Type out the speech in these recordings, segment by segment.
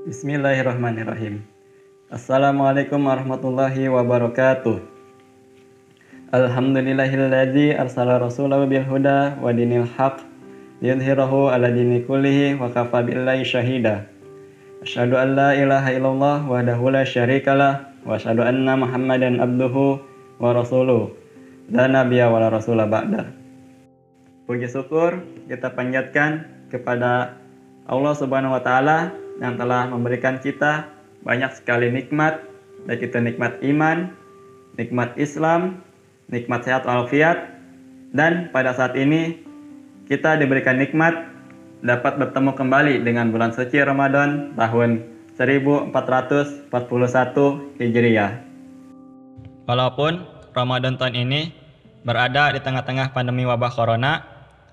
Bismillahirrahmanirrahim. Assalamualaikum warahmatullahi wabarakatuh. Alhamdulillahilladzi arsala rasulahu bil huda wa dinil haq liyudhhirahu ala dini kullihi wa kafa billahi syahida. Asyhadu an la ilaha illallah wahdahu la syarikalah wa asyhadu anna Muhammadan abduhu wa rasuluh. La nabiyya wa la rasula ba'da. Puji syukur kita panjatkan kepada Allah Subhanahu wa taala yang telah memberikan kita banyak sekali nikmat, baik itu nikmat iman, nikmat Islam, nikmat sehat walafiat, dan pada saat ini kita diberikan nikmat dapat bertemu kembali dengan bulan suci Ramadan tahun 1441 Hijriah. Walaupun Ramadan tahun ini berada di tengah-tengah pandemi wabah corona,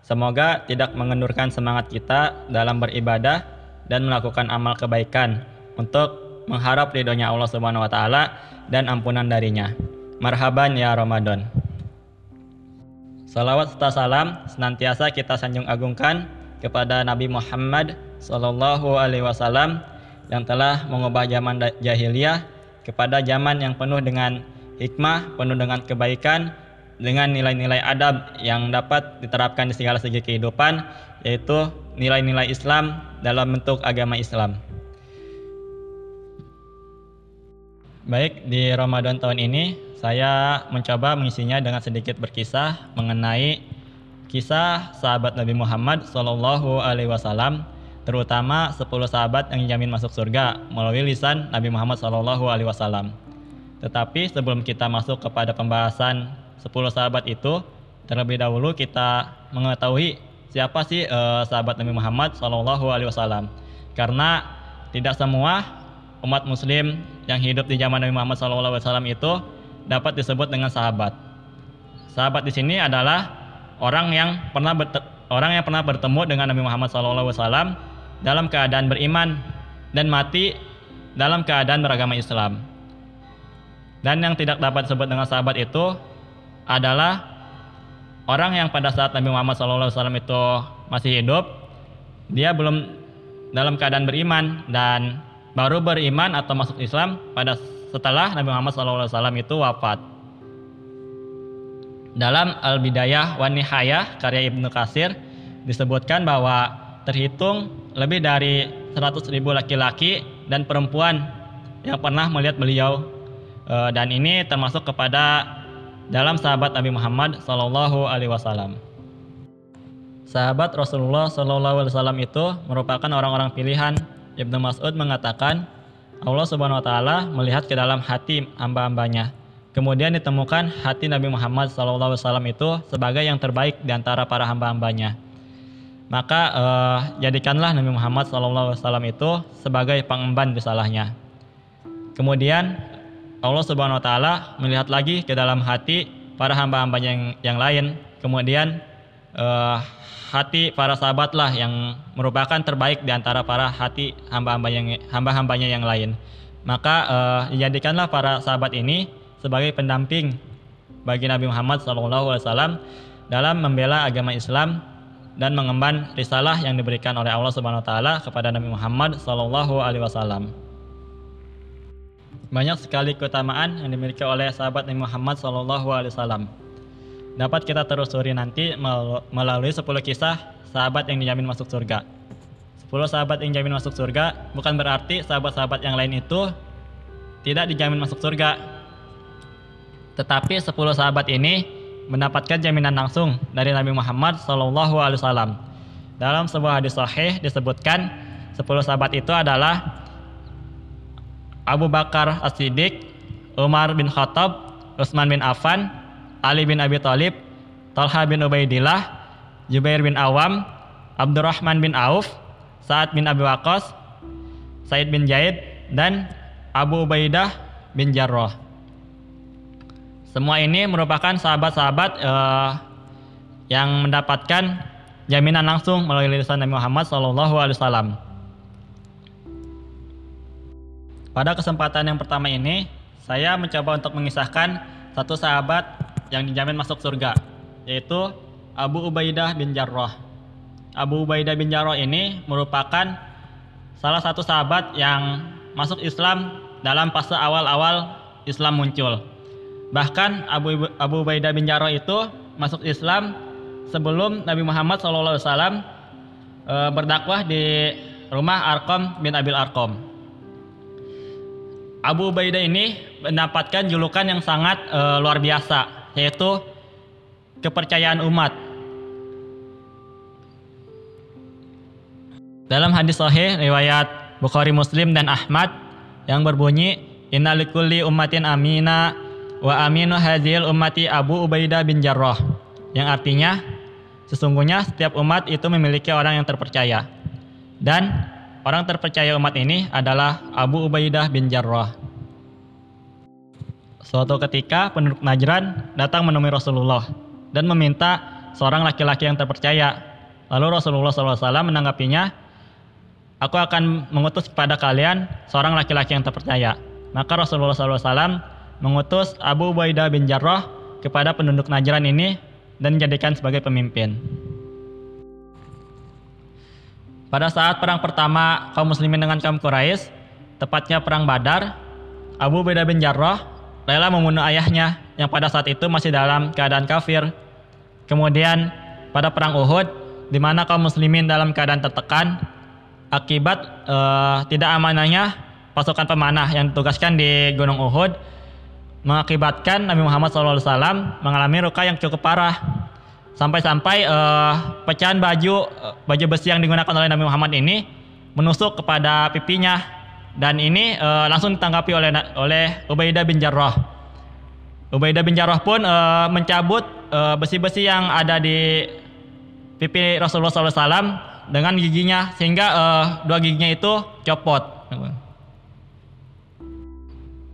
semoga tidak mengendurkan semangat kita dalam beribadah dan melakukan amal kebaikan untuk mengharap ridhonya Allah Subhanahu wa taala dan ampunan darinya. Marhaban ya Ramadan. Salawat serta salam senantiasa kita sanjung agungkan kepada Nabi Muhammad Sallallahu Alaihi Wasallam yang telah mengubah zaman jahiliyah kepada zaman yang penuh dengan hikmah, penuh dengan kebaikan, dengan nilai-nilai adab yang dapat diterapkan di segala segi kehidupan, yaitu nilai-nilai Islam dalam bentuk agama Islam. Baik, di Ramadan tahun ini saya mencoba mengisinya dengan sedikit berkisah mengenai kisah sahabat Nabi Muhammad Shallallahu Alaihi Wasallam, terutama 10 sahabat yang dijamin masuk surga melalui lisan Nabi Muhammad Shallallahu Alaihi Wasallam. Tetapi sebelum kita masuk kepada pembahasan 10 sahabat itu, terlebih dahulu kita mengetahui siapa sih uh, sahabat Nabi Muhammad Shallallahu Alaihi Wasallam. Karena tidak semua umat Muslim yang hidup di zaman Nabi Muhammad Shallallahu Alaihi Wasallam itu dapat disebut dengan sahabat. Sahabat di sini adalah orang yang pernah orang yang pernah bertemu dengan Nabi Muhammad Shallallahu Alaihi Wasallam dalam keadaan beriman dan mati dalam keadaan beragama Islam. Dan yang tidak dapat disebut dengan sahabat itu adalah orang yang pada saat Nabi Muhammad SAW itu masih hidup, dia belum dalam keadaan beriman dan baru beriman atau masuk Islam pada setelah Nabi Muhammad SAW itu wafat. Dalam Al-Bidayah wa Nihayah karya Ibnu Kasir disebutkan bahwa terhitung lebih dari 100 ribu laki-laki dan perempuan yang pernah melihat beliau eh, dan ini termasuk kepada dalam sahabat Nabi Muhammad Sallallahu Alaihi Wasallam. Sahabat Rasulullah Sallallahu Alaihi Wasallam itu merupakan orang-orang pilihan. Ibnu Mas'ud mengatakan Allah Subhanahu Wa Taala melihat ke dalam hati hamba-hambanya. Kemudian ditemukan hati Nabi Muhammad Sallallahu Alaihi Wasallam itu sebagai yang terbaik di antara para hamba-hambanya. Maka eh, jadikanlah Nabi Muhammad Sallallahu Alaihi Wasallam itu sebagai pengemban risalahnya. Kemudian Allah Subhanahu wa taala melihat lagi ke dalam hati para hamba-hambanya yang, yang lain. Kemudian uh, hati para sahabatlah yang merupakan terbaik di antara para hati hamba-hamba yang hamba-hambanya yang lain. Maka uh, dijadikanlah para sahabat ini sebagai pendamping bagi Nabi Muhammad SAW dalam membela agama Islam dan mengemban risalah yang diberikan oleh Allah Subhanahu wa taala kepada Nabi Muhammad SAW. Banyak sekali keutamaan yang dimiliki oleh sahabat Nabi Muhammad SAW. Dapat kita telusuri nanti melalui 10 kisah sahabat yang dijamin masuk surga. 10 sahabat yang dijamin masuk surga bukan berarti sahabat-sahabat yang lain itu tidak dijamin masuk surga. Tetapi 10 sahabat ini mendapatkan jaminan langsung dari Nabi Muhammad SAW. Dalam sebuah hadis sahih disebutkan 10 sahabat itu adalah Abu Bakar As-Siddiq, Umar bin Khattab, Utsman bin Affan, Ali bin Abi Thalib, Talha bin Ubaidillah, Jubair bin Awam, Abdurrahman bin Auf, Sa'ad bin Abi Waqqas, Said bin Zaid, dan Abu Ubaidah bin Jarrah. Semua ini merupakan sahabat-sahabat uh, yang mendapatkan jaminan langsung melalui lisan Nabi Muhammad SAW. Pada kesempatan yang pertama ini, saya mencoba untuk mengisahkan satu sahabat yang dijamin masuk surga, yaitu Abu Ubaidah bin Jarrah. Abu Ubaidah bin Jarrah ini merupakan salah satu sahabat yang masuk Islam dalam fase awal-awal Islam muncul. Bahkan Abu Abu Ubaidah bin Jarrah itu masuk Islam sebelum Nabi Muhammad SAW e, berdakwah di rumah Arkom bin Abil Arkom. Abu Ubaidah ini mendapatkan julukan yang sangat e, luar biasa, yaitu kepercayaan umat. Dalam hadis sahih riwayat Bukhari Muslim dan Ahmad yang berbunyi innalikulli ummatin amina wa aminu hadhil ummati Abu Ubaidah bin Jarrah yang artinya sesungguhnya setiap umat itu memiliki orang yang terpercaya dan orang terpercaya umat ini adalah Abu Ubaidah bin Jarrah. Suatu ketika penduduk Najran datang menemui Rasulullah dan meminta seorang laki-laki yang terpercaya. Lalu Rasulullah SAW menanggapinya, Aku akan mengutus kepada kalian seorang laki-laki yang terpercaya. Maka Rasulullah SAW mengutus Abu Ubaidah bin Jarrah kepada penduduk Najran ini dan dijadikan sebagai pemimpin. Pada saat perang pertama kaum muslimin dengan kaum Quraisy, tepatnya perang Badar, Abu Ubaidah bin Jarrah rela membunuh ayahnya yang pada saat itu masih dalam keadaan kafir. Kemudian pada perang Uhud, di mana kaum muslimin dalam keadaan tertekan akibat uh, tidak amanahnya pasukan pemanah yang ditugaskan di Gunung Uhud mengakibatkan Nabi Muhammad SAW mengalami luka yang cukup parah sampai-sampai uh, pecahan baju uh, baju besi yang digunakan oleh Nabi Muhammad ini menusuk kepada pipinya dan ini uh, langsung ditanggapi oleh oleh Ubaidah bin Jarrah. Ubaidah bin Jarrah pun uh, mencabut besi-besi uh, yang ada di pipi Rasulullah SAW dengan giginya sehingga uh, dua giginya itu copot.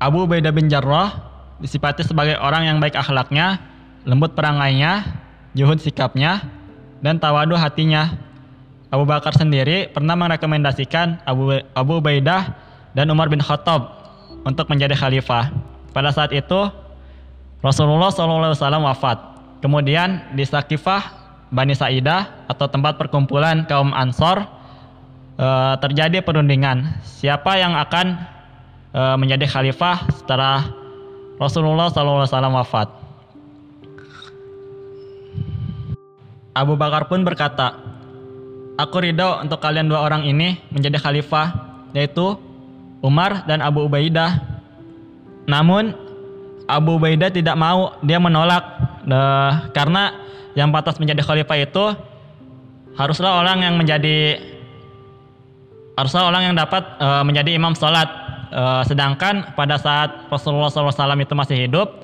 Abu Ubaidah bin Jarrah disipati sebagai orang yang baik akhlaknya, lembut perangainya, juhud sikapnya, dan tawadu hatinya. Abu Bakar sendiri pernah merekomendasikan Abu, Abu Ubaidah dan Umar bin Khattab untuk menjadi khalifah. Pada saat itu Rasulullah SAW wafat. Kemudian di Sakifah Bani Sa'idah atau tempat perkumpulan kaum Ansor eh, terjadi perundingan siapa yang akan eh, menjadi khalifah setelah Rasulullah SAW wafat. Abu Bakar pun berkata, Aku ridho untuk kalian dua orang ini menjadi khalifah, yaitu Umar dan Abu Ubaidah. Namun Abu Ubaidah tidak mau, dia menolak uh, karena yang pantas menjadi khalifah itu haruslah orang yang menjadi haruslah orang yang dapat uh, menjadi imam salat Uh, sedangkan pada saat Rasulullah SAW itu masih hidup,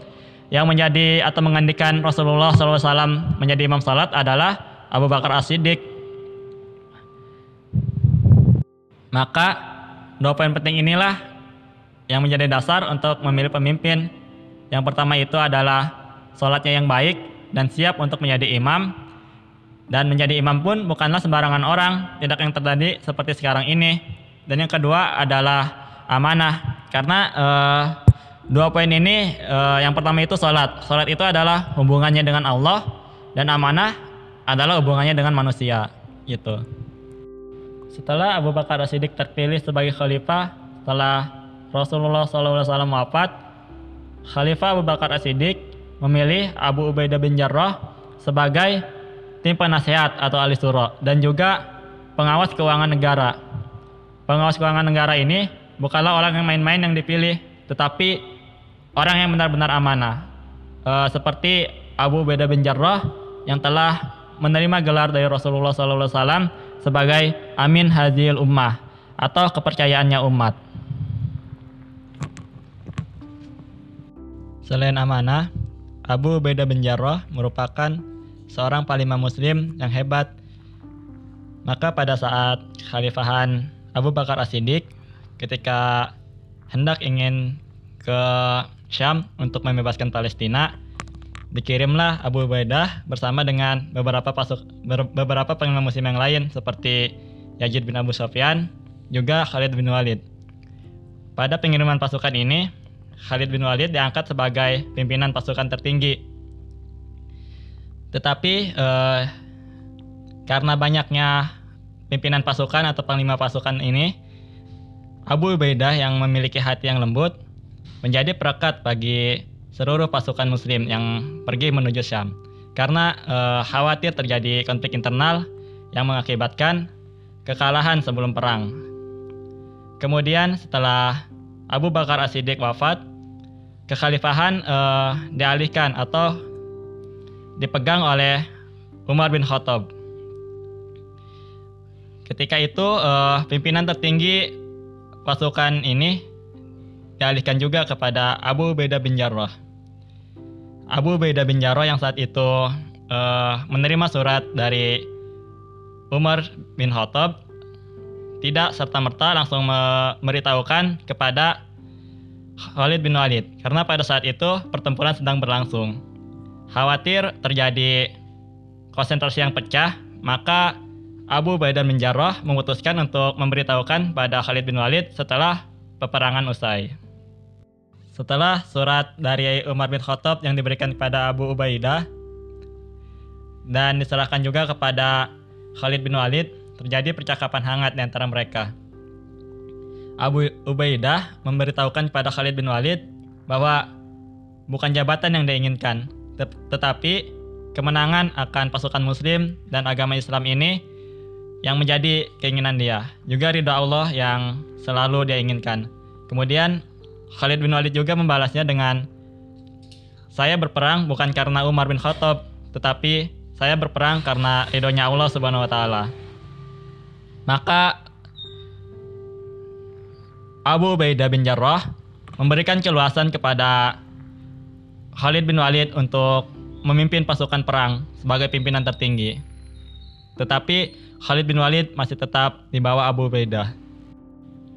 yang menjadi atau menggantikan Rasulullah SAW menjadi imam salat adalah Abu Bakar As-Siddiq. Maka dua poin penting inilah yang menjadi dasar untuk memilih pemimpin. Yang pertama itu adalah sholatnya yang baik dan siap untuk menjadi imam. Dan menjadi imam pun bukanlah sembarangan orang, tidak yang terjadi seperti sekarang ini. Dan yang kedua adalah amanah karena uh, dua poin ini uh, yang pertama itu sholat sholat itu adalah hubungannya dengan Allah dan amanah adalah hubungannya dengan manusia gitu setelah Abu Bakar As-Siddiq terpilih sebagai khalifah setelah Rasulullah SAW wafat Khalifah Abu Bakar As-Siddiq memilih Abu Ubaidah bin Jarrah sebagai tim penasehat atau ahli suro dan juga pengawas keuangan negara. Pengawas keuangan negara ini bukanlah orang yang main-main yang dipilih, tetapi orang yang benar-benar amanah. E, seperti Abu Beda bin Jarrah yang telah menerima gelar dari Rasulullah SAW sebagai Amin Hadil Ummah atau kepercayaannya umat. Selain amanah, Abu Beda bin Jarrah merupakan seorang panglima muslim yang hebat. Maka pada saat khalifahan Abu Bakar As-Siddiq, ketika hendak ingin ke Syam untuk membebaskan Palestina, dikirimlah Abu Ubaidah bersama dengan beberapa pasuk beberapa panglima muslim yang lain seperti Yazid bin Abu Sufyan, juga Khalid bin Walid. Pada pengiriman pasukan ini, Khalid bin Walid diangkat sebagai pimpinan pasukan tertinggi. Tetapi eh, karena banyaknya pimpinan pasukan atau panglima pasukan ini, Abu Ubaidah yang memiliki hati yang lembut menjadi perekat bagi seluruh pasukan muslim yang pergi menuju Syam karena eh, khawatir terjadi konflik internal yang mengakibatkan kekalahan sebelum perang. Kemudian setelah Abu Bakar As-Siddiq wafat, kekhalifahan eh, dialihkan atau dipegang oleh Umar bin Khattab. Ketika itu eh, pimpinan tertinggi pasukan ini dialihkan juga kepada Abu Ubaidah bin Jarrah. Abu Ubaidah bin Jarrah yang saat itu eh, menerima surat dari Umar bin Khattab tidak serta-merta langsung memberitahukan kepada Khalid bin Walid karena pada saat itu pertempuran sedang berlangsung. Khawatir terjadi konsentrasi yang pecah, maka Abu Ubaidah bin Jarrah memutuskan untuk memberitahukan pada Khalid bin Walid setelah peperangan usai. Setelah surat dari Umar bin Khattab yang diberikan kepada Abu Ubaidah dan diserahkan juga kepada Khalid bin Walid, terjadi percakapan hangat di antara mereka. Abu Ubaidah memberitahukan kepada Khalid bin Walid bahwa bukan jabatan yang diinginkan, tetapi kemenangan akan pasukan muslim dan agama Islam ini yang menjadi keinginan dia. Juga ridha Allah yang selalu dia inginkan. Kemudian Khalid bin Walid juga membalasnya dengan saya berperang bukan karena Umar bin Khattab, tetapi saya berperang karena ridhonya Allah Subhanahu wa taala. Maka Abu Ubaidah bin Jarrah memberikan keluasan kepada Khalid bin Walid untuk memimpin pasukan perang sebagai pimpinan tertinggi. Tetapi Khalid bin Walid masih tetap di bawah Abu Ubaidah.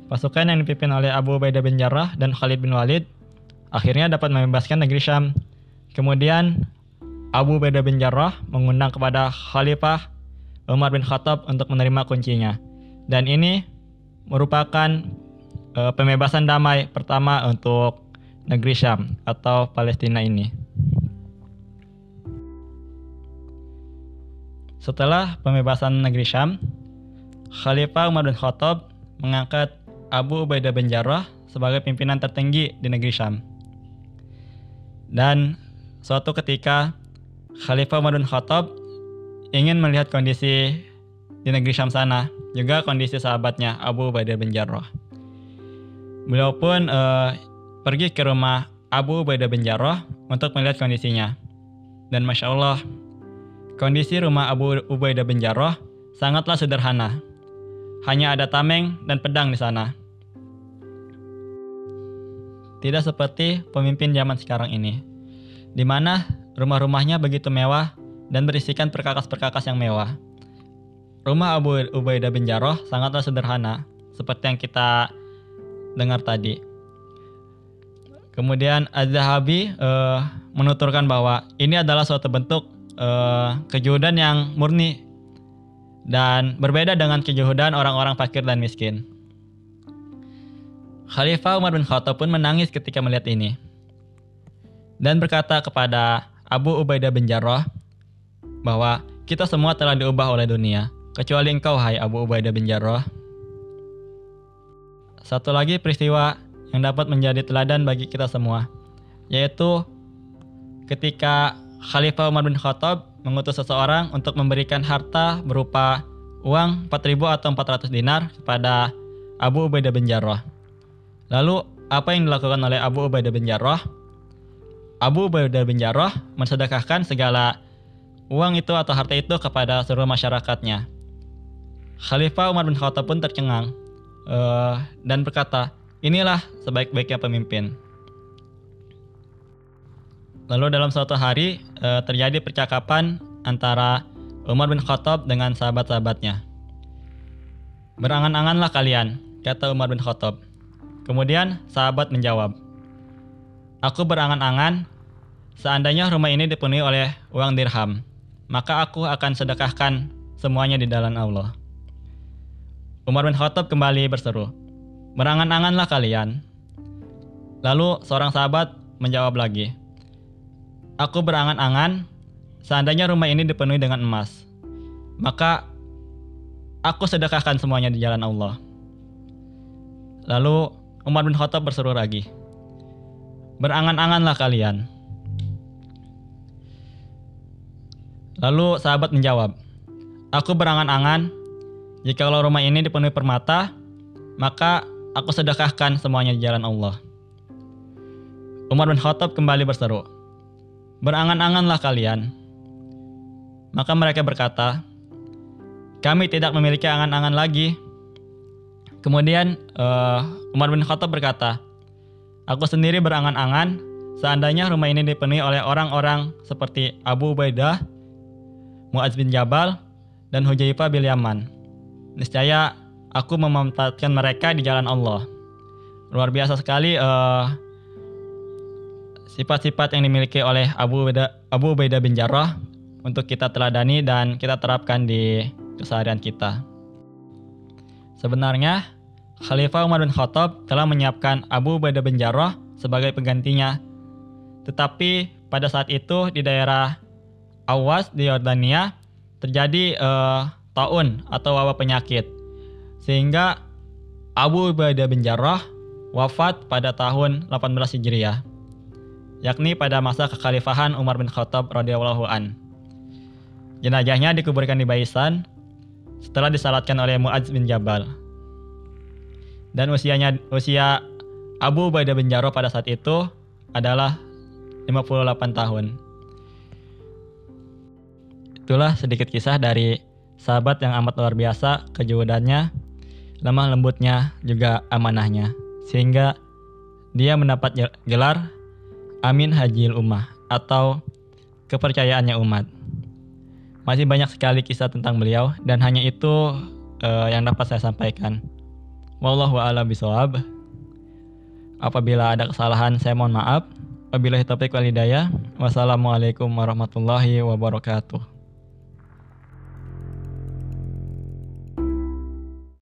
Pasukan yang dipimpin oleh Abu Ubaidah bin Jarrah dan Khalid bin Walid akhirnya dapat membebaskan negeri Syam. Kemudian Abu Ubaidah bin Jarrah mengundang kepada Khalifah Umar bin Khattab untuk menerima kuncinya. Dan ini merupakan uh, pembebasan damai pertama untuk negeri Syam atau Palestina ini. Setelah pembebasan negeri Syam, Khalifah Umar bin Khattab mengangkat Abu Ubaidah bin Jarrah sebagai pimpinan tertinggi di negeri Syam. Dan suatu ketika Khalifah Umar bin Khattab ingin melihat kondisi di negeri Syam sana, juga kondisi sahabatnya Abu Ubaidah bin Jarrah. Beliau pun uh, pergi ke rumah Abu Ubaidah bin Jarrah untuk melihat kondisinya. Dan Masya Allah, kondisi rumah Abu Ubaidah bin Jarrah sangatlah sederhana. Hanya ada tameng dan pedang di sana. Tidak seperti pemimpin zaman sekarang ini, di mana rumah-rumahnya begitu mewah dan berisikan perkakas-perkakas yang mewah. Rumah Abu Ubaidah bin Jarrah sangatlah sederhana, seperti yang kita dengar tadi. Kemudian Az-Zahabi uh, menuturkan bahwa ini adalah suatu bentuk uh, kejuhudan yang murni dan berbeda dengan kejuhudan orang-orang fakir dan miskin. Khalifah Umar bin Khattab pun menangis ketika melihat ini dan berkata kepada Abu Ubaidah bin Jarrah, bahwa kita semua telah diubah oleh dunia, kecuali engkau hai Abu Ubaidah bin Jarrah. Satu lagi peristiwa yang dapat menjadi teladan bagi kita semua, yaitu ketika Khalifah Umar bin Khattab mengutus seseorang untuk memberikan harta berupa uang 4000 atau 400 dinar kepada Abu Ubaidah bin Jarrah. Lalu apa yang dilakukan oleh Abu Ubaidah bin Jarrah? Abu Ubaidah bin Jarrah mensedekahkan segala uang itu atau harta itu kepada seluruh masyarakatnya. Khalifah Umar bin Khattab pun tercengang uh, dan berkata, inilah sebaik-baiknya pemimpin. Lalu dalam suatu hari uh, terjadi percakapan antara Umar bin Khattab dengan sahabat-sahabatnya. Berangan-anganlah kalian, kata Umar bin Khattab. Kemudian sahabat menjawab, Aku berangan-angan seandainya rumah ini dipenuhi oleh uang dirham maka aku akan sedekahkan semuanya di dalam Allah. Umar bin Khattab kembali berseru, Berangan-anganlah kalian. Lalu seorang sahabat menjawab lagi, Aku berangan-angan seandainya rumah ini dipenuhi dengan emas, maka aku sedekahkan semuanya di jalan Allah. Lalu Umar bin Khattab berseru lagi, Berangan-anganlah kalian. Lalu sahabat menjawab, Aku berangan-angan, jikalau rumah ini dipenuhi permata, maka aku sedekahkan semuanya di jalan Allah. Umar bin Khattab kembali berseru, Berangan-anganlah kalian. Maka mereka berkata, Kami tidak memiliki angan-angan lagi. Kemudian uh, Umar bin Khattab berkata, Aku sendiri berangan-angan seandainya rumah ini dipenuhi oleh orang-orang seperti Abu Ubaidah, Muaz bin Jabal, dan Hujaifah bin Yaman. Niscaya aku memanfaatkan mereka di jalan Allah. Luar biasa sekali eh, sifat-sifat yang dimiliki oleh Abu Ubaidah, Abu Ubaidah bin Jarrah untuk kita teladani dan kita terapkan di keseharian kita. Sebenarnya Khalifah Umar bin Khattab telah menyiapkan Abu Ubaidah bin Jarrah sebagai penggantinya. Tetapi pada saat itu di daerah Awas di Yordania terjadi uh, taun atau wabah penyakit. Sehingga Abu Ubaidah bin Jarrah wafat pada tahun 18 Hijriah, yakni pada masa kekhalifahan Umar bin Khattab radhiyallahu an. Jenazahnya dikuburkan di Baisan setelah disalatkan oleh Muaz bin Jabal dan usianya usia Abu Ubaidah bin Jarrah pada saat itu adalah 58 tahun. Itulah sedikit kisah dari sahabat yang amat luar biasa kejujurannya, lemah lembutnya, juga amanahnya. Sehingga dia mendapat gelar Amin Hajil Ummah atau kepercayaannya umat. Masih banyak sekali kisah tentang beliau dan hanya itu uh, yang dapat saya sampaikan. Wallahu a'lam bishawab. Apabila ada kesalahan saya mohon maaf. Wabillahi taufiq wal hidayah. Wassalamualaikum warahmatullahi wabarakatuh.